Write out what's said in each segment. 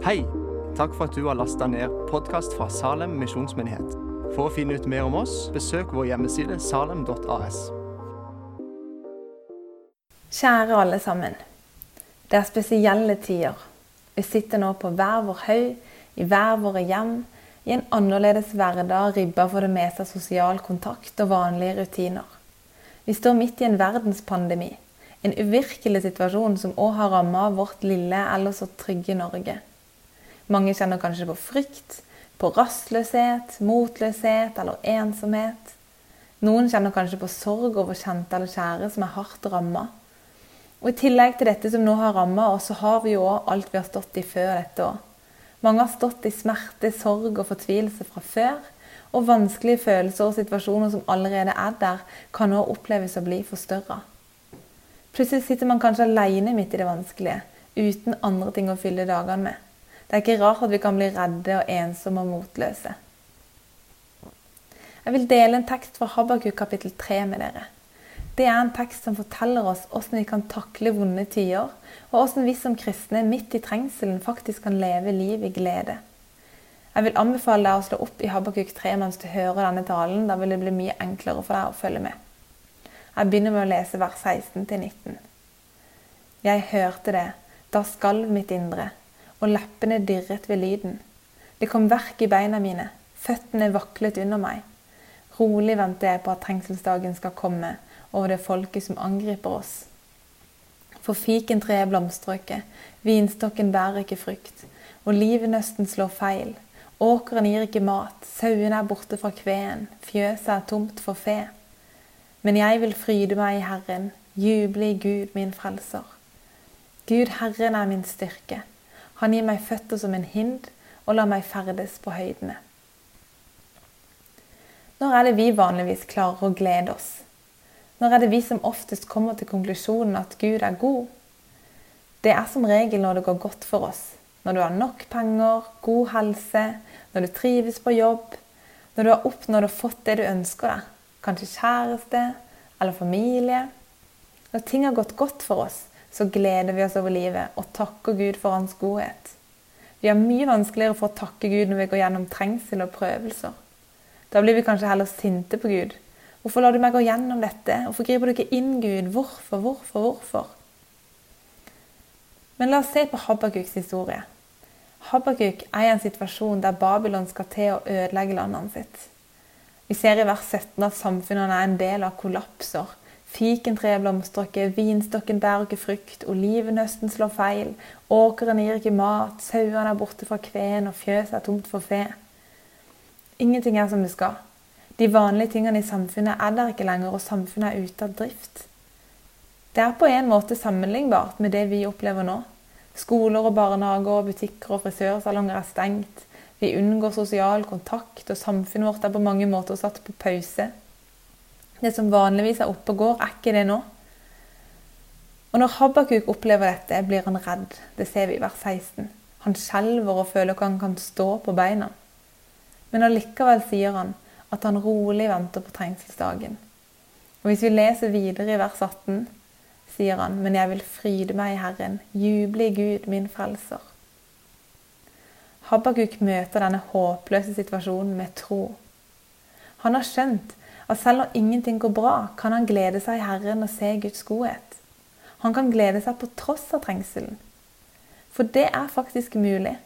Hei! Takk for at du har lasta ned podkast fra Salem misjonsmyndighet. For å finne ut mer om oss, besøk vår hjemmeside salem.as. Kjære alle sammen. Det er spesielle tider. Vi sitter nå på hver vår haug, i hver våre hjem, i en annerledes hverdag ribba for det meste av sosial kontakt og vanlige rutiner. Vi står midt i en verdenspandemi. En uvirkelig situasjon som òg har ramma vårt lille, ellers så trygge Norge. Mange kjenner kanskje på frykt, på rastløshet, motløshet eller ensomhet. Noen kjenner kanskje på sorg over kjente eller kjære som er hardt ramma. Og I tillegg til dette som nå har ramma oss, så har vi jo òg alt vi har stått i før dette òg. Mange har stått i smerte, sorg og fortvilelse fra før. Og vanskelige følelser og situasjoner som allerede er der, kan nå oppleves å bli forstørra. Plutselig sitter man kanskje alene midt i det vanskelige, uten andre ting å fylle dagene med. Det er ikke rart at vi kan bli redde og ensomme og motløse. Jeg vil dele en tekst fra Habakuk kapittel 3 med dere. Det er en tekst som forteller oss hvordan vi kan takle vonde tider, og hvordan vi som kristne midt i trengselen faktisk kan leve liv i glede. Jeg vil anbefale deg å slå opp i Habakuk 3 mens du hører denne talen. Da vil det bli mye enklere for deg å følge med. Jeg begynner med å lese vers 16-19. Jeg hørte det, da skalv mitt indre og leppene dirret ved lyden. Det kom verk i beina mine, føttene vaklet under meg. Rolig venter jeg på at trengselsdagen skal komme over det folket som angriper oss. For fikentreet blomstrer ikke, vinstokken bærer ikke frukt, olivenøsten slår feil. Åkeren gir ikke mat, sauene er borte fra kveen, fjøset er tomt for fe. Men jeg vil fryde meg i Herren, juble i Gud min frelser. Gud Herren er min styrke. Han gir meg føtter som en hind og lar meg ferdes på høydene. Når er det vi vanligvis klarer å glede oss? Når er det vi som oftest kommer til konklusjonen at Gud er god? Det er som regel når det går godt for oss. Når du har nok penger, god helse, når du trives på jobb, når du har oppnådd og fått det du ønsker deg. Kanskje kjæreste eller familie. Når ting har gått godt for oss, så gleder vi oss over livet og takker Gud for hans godhet. Vi har mye vanskeligere for å takke Gud når vi går gjennom trengsel og prøvelser. Da blir vi kanskje heller sinte på Gud. Hvorfor lar du meg gå gjennom dette? Hvorfor griper du ikke inn, Gud? Hvorfor, hvorfor, hvorfor? Men la oss se på Habakuks historie. Habakuk er i en situasjon der Babylon skal til å ødelegge landet sitt. Vi ser i vers 17 at samfunnet er en del av kollapser Fikentreet blomstrer vinstokken bærer ikke frukt, olivenhøsten slår feil, åkeren gir ikke mat, sauene er borte fra kveen, og fjøset er tomt for fe. Ingenting er som det skal. De vanlige tingene i samfunnet er der ikke lenger, og samfunnet er ute av drift. Det er på en måte sammenlignbart med det vi opplever nå. Skoler og barnehager og butikker og frisørsalonger er stengt. Vi unngår sosial kontakt, og samfunnet vårt er på mange måter satt på pause. Det som vanligvis er oppe og går, er ikke det nå. Og når Habakuk opplever dette, blir han redd. Det ser vi i vers 16. Han skjelver og føler ikke han kan stå på beina. Men allikevel sier han at han rolig venter på trengselsdagen. Og Hvis vi leser videre i vers 18, sier han, men jeg vil fryde meg i Herren, juble i Gud, min frelser. Habakuk møter denne håpløse situasjonen med tro. Han har skjønt at selv når ingenting går bra, kan han glede seg i Herren og se Guds godhet. Han kan glede seg på tross av trengselen. For det er faktisk mulig.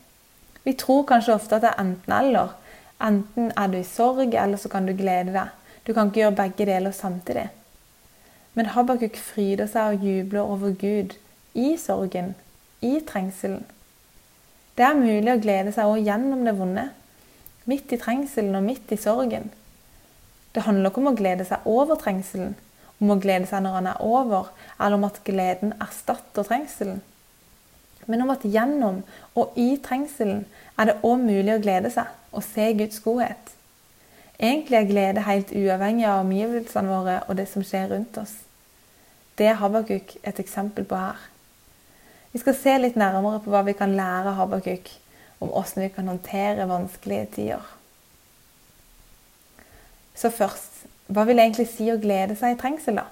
Vi tror kanskje ofte at det er enten-eller. Enten er du i sorg, eller så kan du glede deg. Du kan ikke gjøre begge deler samtidig. Men Habakuk fryder seg og jubler over Gud i sorgen, i trengselen. Det er mulig å glede seg også gjennom det vonde. Midt i trengselen og midt i sorgen. Det handler ikke om å glede seg over trengselen, om å glede seg når han er over, eller om at gleden erstatter trengselen. Men om at gjennom og i trengselen er det òg mulig å glede seg og se Guds godhet. Egentlig er glede helt uavhengig av omgivelsene våre og det som skjer rundt oss. Det er Habakuk et eksempel på her. Vi skal se litt nærmere på hva vi kan lære av Habakuk om hvordan vi kan håndtere vanskelige tider. Så først, hva vil egentlig si å glede seg i trengsel, da?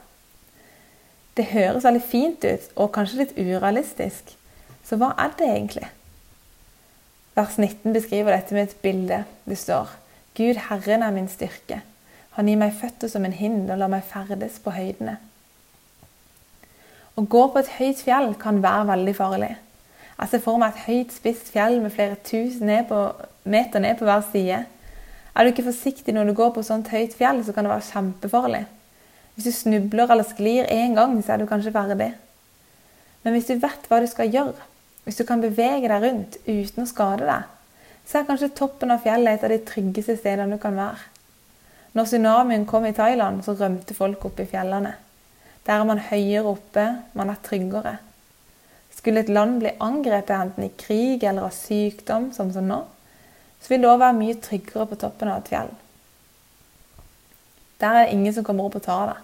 Det høres veldig fint ut, og kanskje litt urealistisk. Så hva er det egentlig? Vers 19 beskriver dette med et bilde. Det står Gud Herren er min styrke. Han gir meg føtter som en hind og lar meg ferdes på høydene. Å gå på et høyt fjell kan være veldig farlig. Jeg ser for meg et høyt, spisst fjell med flere tusen meter ned på hver side. Er du ikke forsiktig når du går på sånt høyt fjell, så kan det være kjempefarlig. Hvis du snubler eller sklir én gang, så er du kanskje ferdig. Men hvis du vet hva du skal gjøre, hvis du kan bevege deg rundt uten å skade deg, så er kanskje toppen av fjellet et av de tryggeste stedene du kan være. Når tsunamien kom i Thailand, så rømte folk opp i fjellene. Der er man høyere oppe, man er tryggere. Skulle et land bli angrepet enten i krig eller av sykdom, som sånn nå, så vil det òg være mye tryggere på toppen av et fjell. Der er det ingen som kommer opp og tar deg.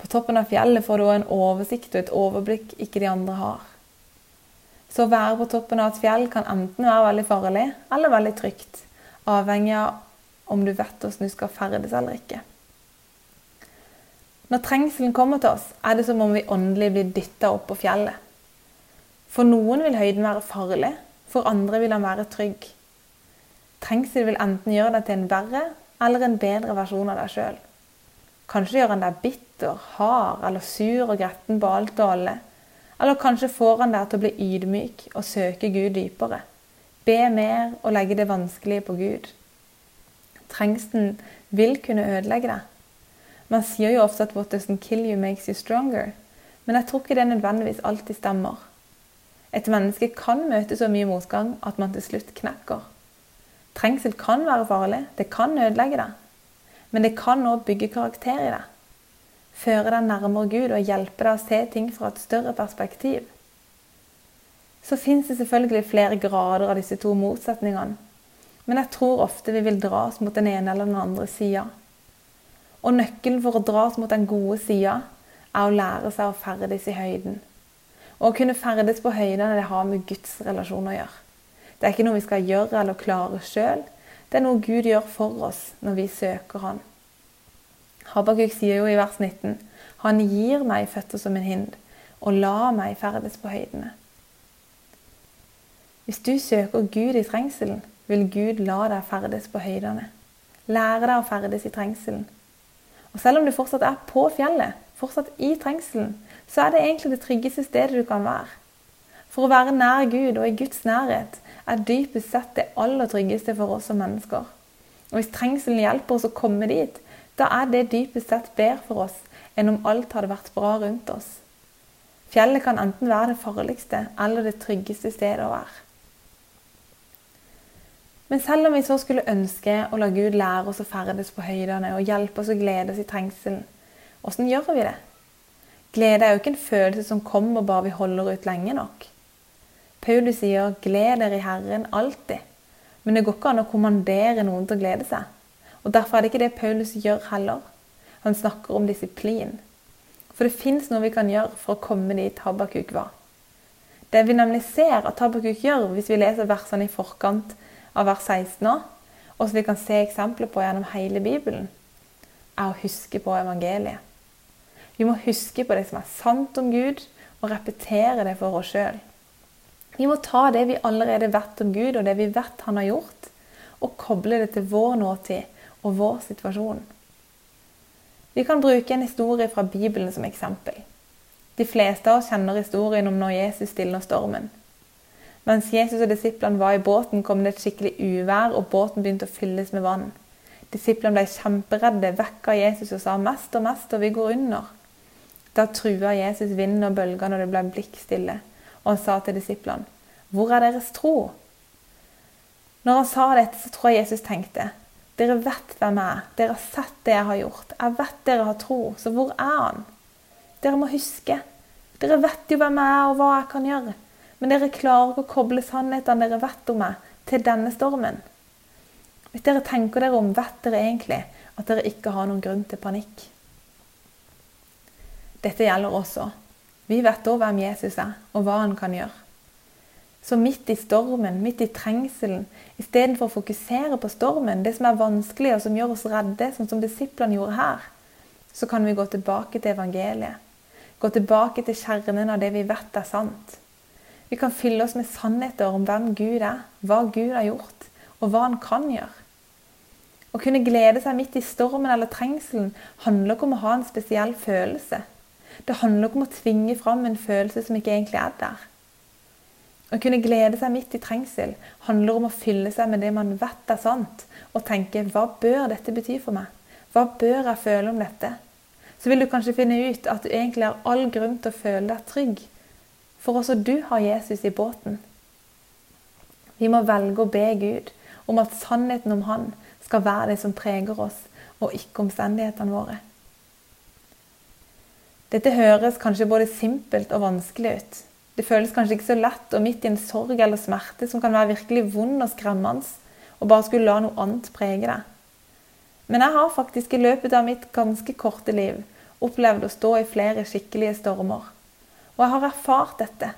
På toppen av fjellet får du òg en oversikt og et overblikk ikke de andre har. Så å være på toppen av et fjell kan enten være veldig farlig eller veldig trygt, avhengig av om du vet hvordan du skal ferdes eller ikke. Når trengselen kommer til oss, er det som om vi åndelig blir dytta opp på fjellet. For noen vil høyden være farlig, for andre vil han være trygg. Trengsel vil enten gjøre deg til en verre eller en bedre versjon av deg sjøl. Kanskje gjør han deg bitter, hard eller sur og gretten på alt og alle. Eller kanskje får han deg til å bli ydmyk og søke Gud dypere. Be mer og legge det vanskelige på Gud. Trengselen vil kunne ødelegge deg. Man sier jo ofte at 'what doesn't kill you makes you stronger', men jeg tror ikke det nødvendigvis alltid stemmer. Et menneske kan møte så mye motgang at man til slutt knekker. Trengsel kan være farlig, det kan ødelegge deg. Men det kan òg bygge karakter i deg. Føre deg nærmere Gud og hjelpe deg å se ting fra et større perspektiv. Så fins det selvfølgelig flere grader av disse to motsetningene. Men jeg tror ofte vi vil dras mot den ene eller den andre sida. Og nøkkelen for å dras mot den gode sida er å lære seg å ferdes i høyden. Og å kunne ferdes på høydene det har med Guds relasjon å gjøre. Det er ikke noe vi skal gjøre eller klare sjøl. Det er noe Gud gjør for oss når vi søker Han. Habakuk sier jo i vers 19.: Han gir meg føtter som en hind, og la meg ferdes på høydene. Hvis du søker Gud i trengselen, vil Gud la deg ferdes på høydene. Lære deg å ferdes i trengselen. Og selv om du fortsatt er på fjellet, fortsatt i trengselen, så er det egentlig det tryggeste stedet du kan være. For å være nær Gud og i Guds nærhet er dypest sett det aller tryggeste for oss som mennesker. Og hvis trengselen hjelper oss å komme dit, da er det dypest sett bedre for oss enn om alt hadde vært bra rundt oss. Fjellet kan enten være det farligste eller det tryggeste stedet å være. Men selv om vi så skulle ønske å la Gud lære oss å ferdes på høydene og hjelpe oss å glede oss i trengselen, åssen gjør vi det? Glede er jo ikke en følelse som kommer bare vi holder ut lenge nok. Paulus sier 'gled dere i Herren alltid', men det går ikke an å kommandere noen til å glede seg. Og Derfor er det ikke det Paulus gjør heller. Han snakker om disiplin. For det fins noe vi kan gjøre for å komme dit Habakuk var. Det vi nemlig ser at Habakuk gjør, hvis vi leser versene i forkant av vers 16 nå, og som vi kan se eksempler på gjennom hele Bibelen, er å huske på evangeliet. Vi må huske på det som er sant om Gud, og repetere det for oss sjøl. Vi må ta det vi allerede vet om Gud, og det vi vet han har gjort, og koble det til vår nåtid og vår situasjon. Vi kan bruke en historie fra Bibelen som eksempel. De fleste av oss kjenner historien om når Jesus stiller stormen. Mens Jesus og disiplene var i båten, kom det et skikkelig uvær, og båten begynte å fylles med vann. Disiplene ble kjemperedde, vekka Jesus og sa 'mest og mest, og vi går under'. Da trua Jesus vinden og bølgene, og det ble blikkstille. Og han sa til disiplene, 'Hvor er deres tro?' Når han sa dette, så tror jeg Jesus tenkte, 'Dere vet hvem jeg er. Dere har sett det jeg har gjort. Jeg vet dere har tro, så hvor er han?' Dere må huske. Dere vet jo hvem jeg er, og hva jeg kan gjøre. Men dere klarer ikke å koble sannhetene dere vet om meg, til denne stormen. Hvis dere tenker dere om, vet dere egentlig at dere ikke har noen grunn til panikk. Dette gjelder også. Vi vet da hvem Jesus er, og hva han kan gjøre. Så midt i stormen, midt i trengselen, istedenfor å fokusere på stormen, det som er vanskelig og som gjør oss redde, sånn som disiplene gjorde her, så kan vi gå tilbake til evangeliet. Gå tilbake til kjernen av det vi vet er sant. Vi kan fylle oss med sannheter om hvem Gud er, hva Gud har gjort, og hva han kan gjøre. Å kunne glede seg midt i stormen eller trengselen handler ikke om å ha en spesiell følelse. Det handler ikke om å tvinge fram en følelse som ikke egentlig er der. Å kunne glede seg midt i trengsel handler om å fylle seg med det man vet er sant, og tenke hva bør dette bety for meg? Hva bør jeg føle om dette? Så vil du kanskje finne ut at du egentlig har all grunn til å føle deg trygg, for også du har Jesus i båten. Vi må velge å be Gud om at sannheten om Han skal være det som preger oss, og ikke omstendighetene våre. Dette høres kanskje både simpelt og vanskelig ut. Det føles kanskje ikke så lett og midt i en sorg eller smerte som kan være virkelig vond og skremmende, og bare skulle la noe annet prege deg. Men jeg har faktisk i løpet av mitt ganske korte liv opplevd å stå i flere skikkelige stormer. Og jeg har erfart dette.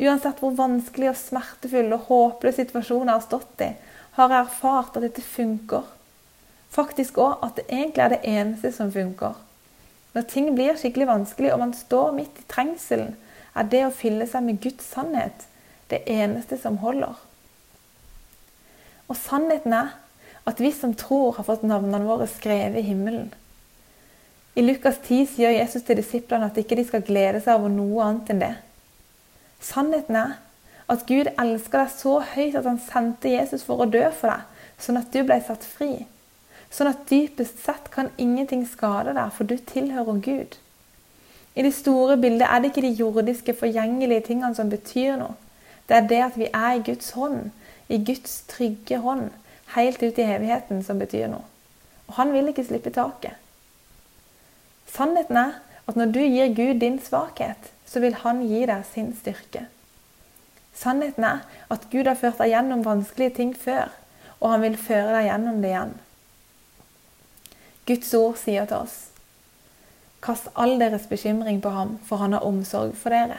Uansett hvor vanskelig og smertefull og håpløs situasjonen jeg har stått i, har jeg erfart at dette funker. Faktisk òg at det egentlig er det eneste som funker. Når ting blir skikkelig vanskelig og man står midt i trengselen, er det å fylle seg med Guds sannhet det eneste som holder. Og sannheten er at vi som tror, har fått navnene våre skrevet i himmelen. I Lukas 10 sier Jesus til disiplene at ikke de skal glede seg over noe annet enn det. Sannheten er at Gud elsker deg så høyt at han sendte Jesus for å dø for deg, sånn at du ble satt fri. Sånn at dypest sett kan ingenting skade deg, for du tilhører Gud. I det store bildet er det ikke de jordiske, forgjengelige tingene som betyr noe. Det er det at vi er i Guds hånd, i Guds trygge hånd, helt ut i evigheten, som betyr noe. Og han vil ikke slippe taket. Sannheten er at når du gir Gud din svakhet, så vil han gi deg sin styrke. Sannheten er at Gud har ført deg gjennom vanskelige ting før, og han vil føre deg gjennom det igjen. Guds ord sier til oss Kast all deres bekymring på ham, for han har omsorg for dere.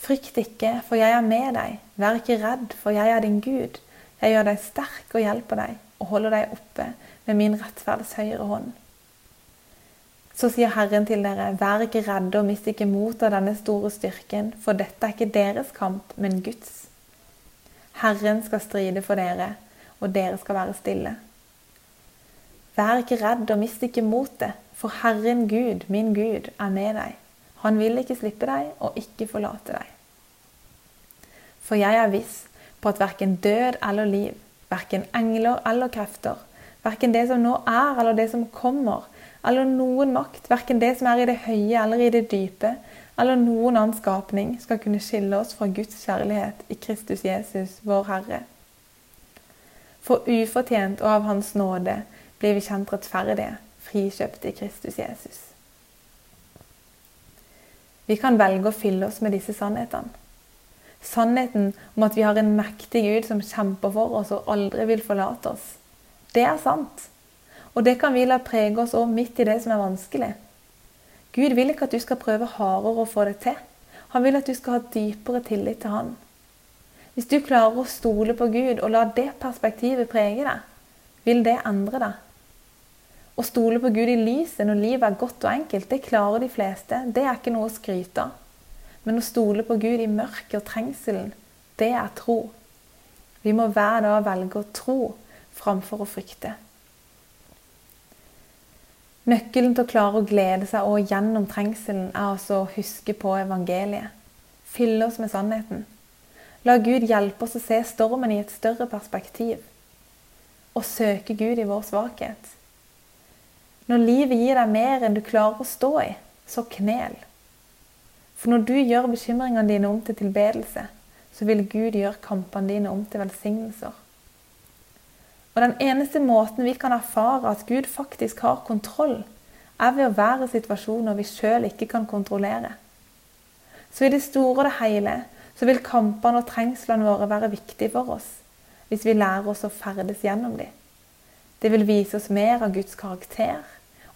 Frykt ikke, for jeg er med deg. Vær ikke redd, for jeg er din Gud. Jeg gjør deg sterk og hjelper deg, og holder deg oppe med min rettferds høyre hånd. Så sier Herren til dere, vær ikke redde og mist ikke mot av denne store styrken, for dette er ikke deres kamp, men Guds. Herren skal stride for dere, og dere skal være stille. Vær ikke redd og mist ikke motet, for Herren Gud, min Gud, er med deg. Han vil ikke slippe deg og ikke forlate deg. For jeg er viss på at verken død eller liv, verken engler eller krefter, verken det som nå er eller det som kommer, eller noen makt, verken det som er i det høye eller i det dype, eller noen annen skapning, skal kunne skille oss fra Guds kjærlighet i Kristus Jesus, vår Herre. For ufortjent og av Hans nåde blir vi kjent rettferdige, frikjøpt i Kristus Jesus. Vi kan velge å fylle oss med disse sannhetene. Sannheten om at vi har en mektig Gud som kjemper for oss og aldri vil forlate oss. Det er sant. Og det kan vi la prege oss òg midt i det som er vanskelig. Gud vil ikke at du skal prøve hardere å få det til. Han vil at du skal ha dypere tillit til Han. Hvis du klarer å stole på Gud og la det perspektivet prege deg, vil det endre deg. Å stole på Gud i lyset når livet er godt og enkelt, det klarer de fleste. Det er ikke noe å skryte av. Men å stole på Gud i mørket og trengselen, det er tro. Vi må hver dag velge å tro framfor å frykte. Nøkkelen til å klare å glede seg og gjennom trengselen er altså å huske på evangeliet. Fylle oss med sannheten. La Gud hjelpe oss å se stormen i et større perspektiv. Og søke Gud i vår svakhet. Når livet gir deg mer enn du klarer å stå i, så knel. For når du gjør bekymringene dine om til tilbedelse, så vil Gud gjøre kampene dine om til velsignelser. Og den eneste måten vi kan erfare at Gud faktisk har kontroll, er ved å være i situasjoner vi sjøl ikke kan kontrollere. Så i det store og det hele så vil kampene og trengslene våre være viktige for oss hvis vi lærer oss å ferdes gjennom dem. Det vil vise oss mer av Guds karakter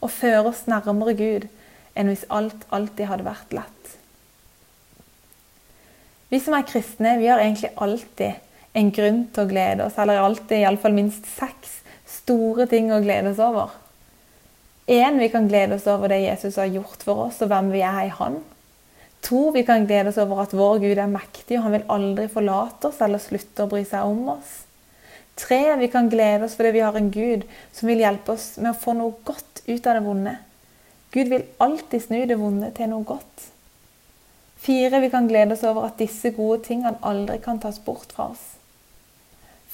og føre oss nærmere Gud enn hvis alt alltid hadde vært lett. Vi som er kristne, vi har egentlig alltid en grunn til å glede oss, eller alltid iallfall minst seks store ting å glede oss over. Én, vi kan glede oss over det Jesus har gjort for oss, og hvem vi er i Han. To, vi kan glede oss over at vår Gud er mektig, og han vil aldri forlate oss eller slutte å bry seg om oss. Tre, vi kan glede oss fordi vi har en Gud som vil hjelpe oss med å få noe godt ut av det vonde. Gud vil alltid snu det vonde til noe godt. Fire, vi kan glede oss over at disse gode tingene aldri kan tas bort fra oss.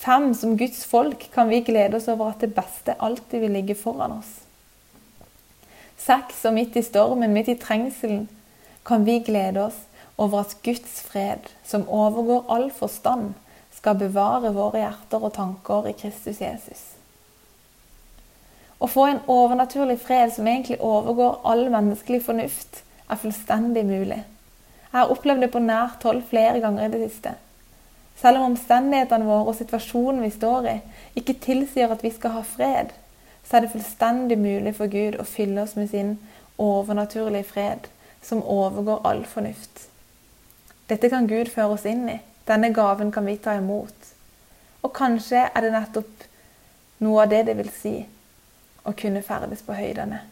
Fem, som Guds folk kan vi glede oss over at det beste alltid vil ligge foran oss. Seks, og midt i stormen, midt i trengselen, kan vi glede oss over at Guds fred, som overgår all forstand, skal bevare våre hjerter og tanker i Kristus Jesus. Å få en overnaturlig fred som egentlig overgår all menneskelig fornuft, er fullstendig mulig. Jeg har opplevd det på nært hold flere ganger i det siste. Selv om omstendighetene våre og situasjonen vi står i, ikke tilsier at vi skal ha fred, så er det fullstendig mulig for Gud å fylle oss med sin overnaturlige fred, som overgår all fornuft. Dette kan Gud føre oss inn i. Denne gaven kan vi ta imot. Og kanskje er det nettopp noe av det det vil si å kunne ferdes på høydene.